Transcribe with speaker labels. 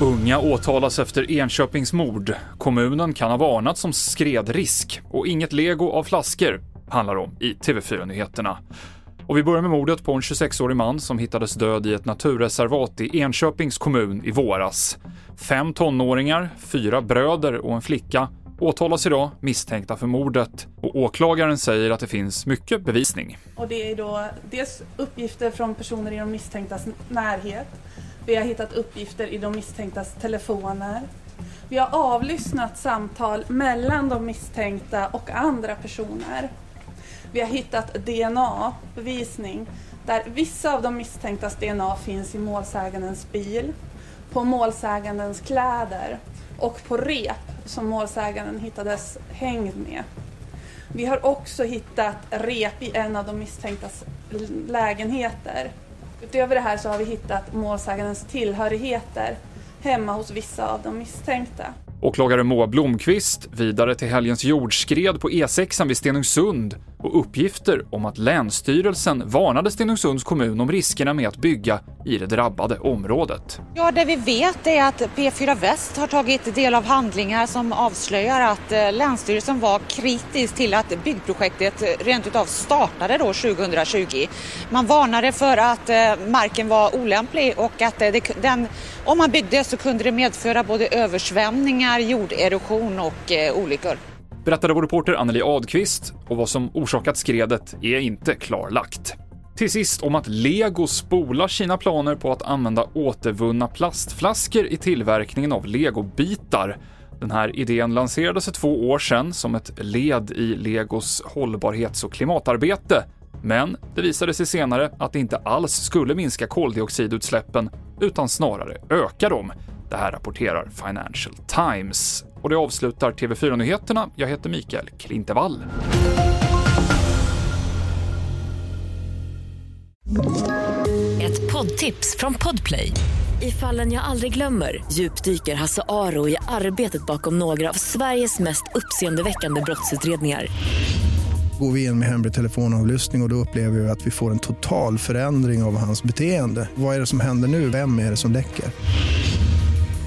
Speaker 1: Unga åtalas efter Enköpings mord. Kommunen kan ha varnat som skredrisk och inget lego av flaskor handlar om i TV4-nyheterna. Och vi börjar med mordet på en 26-årig man som hittades död i ett naturreservat i Enköpings kommun i våras. Fem tonåringar, fyra bröder och en flicka åtalas idag misstänkta för mordet och åklagaren säger att det finns mycket bevisning.
Speaker 2: Och det är då dels uppgifter från personer i de misstänktas närhet. Vi har hittat uppgifter i de misstänktas telefoner. Vi har avlyssnat samtal mellan de misstänkta och andra personer. Vi har hittat DNA-bevisning där vissa av de misstänktas DNA finns i målsägandens bil, på målsägandens kläder och på rep som målsäganden hittades hängd med. Vi har också hittat rep i en av de misstänktas lägenheter. Utöver det här så har vi hittat målsägandens tillhörigheter hemma hos vissa av de misstänkta.
Speaker 1: Åklagare Moa Blomqvist vidare till helgens jordskred på E6 vid Stenungsund och uppgifter om att Länsstyrelsen varnade Stenungsunds kommun om riskerna med att bygga i det drabbade området.
Speaker 3: Ja, det vi vet är att P4 Väst har tagit del av handlingar som avslöjar att eh, Länsstyrelsen var kritisk till att byggprojektet eh, rent utav startade då 2020. Man varnade för att eh, marken var olämplig och att den, om man byggde så kunde det medföra både översvämningar, jorderosion och olyckor
Speaker 1: berättade vår reporter Anneli Adqvist och vad som orsakat skredet är inte klarlagt. Till sist om att Lego spolar sina planer på att använda återvunna plastflaskor i tillverkningen av legobitar. Den här idén lanserades för två år sedan som ett led i Legos hållbarhets och klimatarbete. Men det visade sig senare att det inte alls skulle minska koldioxidutsläppen utan snarare öka dem. Det här rapporterar Financial Times. Och det avslutar TV4-nyheterna. Jag heter Mikael Klintevall.
Speaker 4: Ett poddtips från Podplay. I fallen jag aldrig glömmer djupdyker Hasse Aro i arbetet bakom några av Sveriges mest uppseendeväckande brottsutredningar
Speaker 5: går vi in med hemlig telefonavlyssning och, och då upplever vi att vi får en total förändring av hans beteende. Vad är det som händer nu? Vem är det som läcker?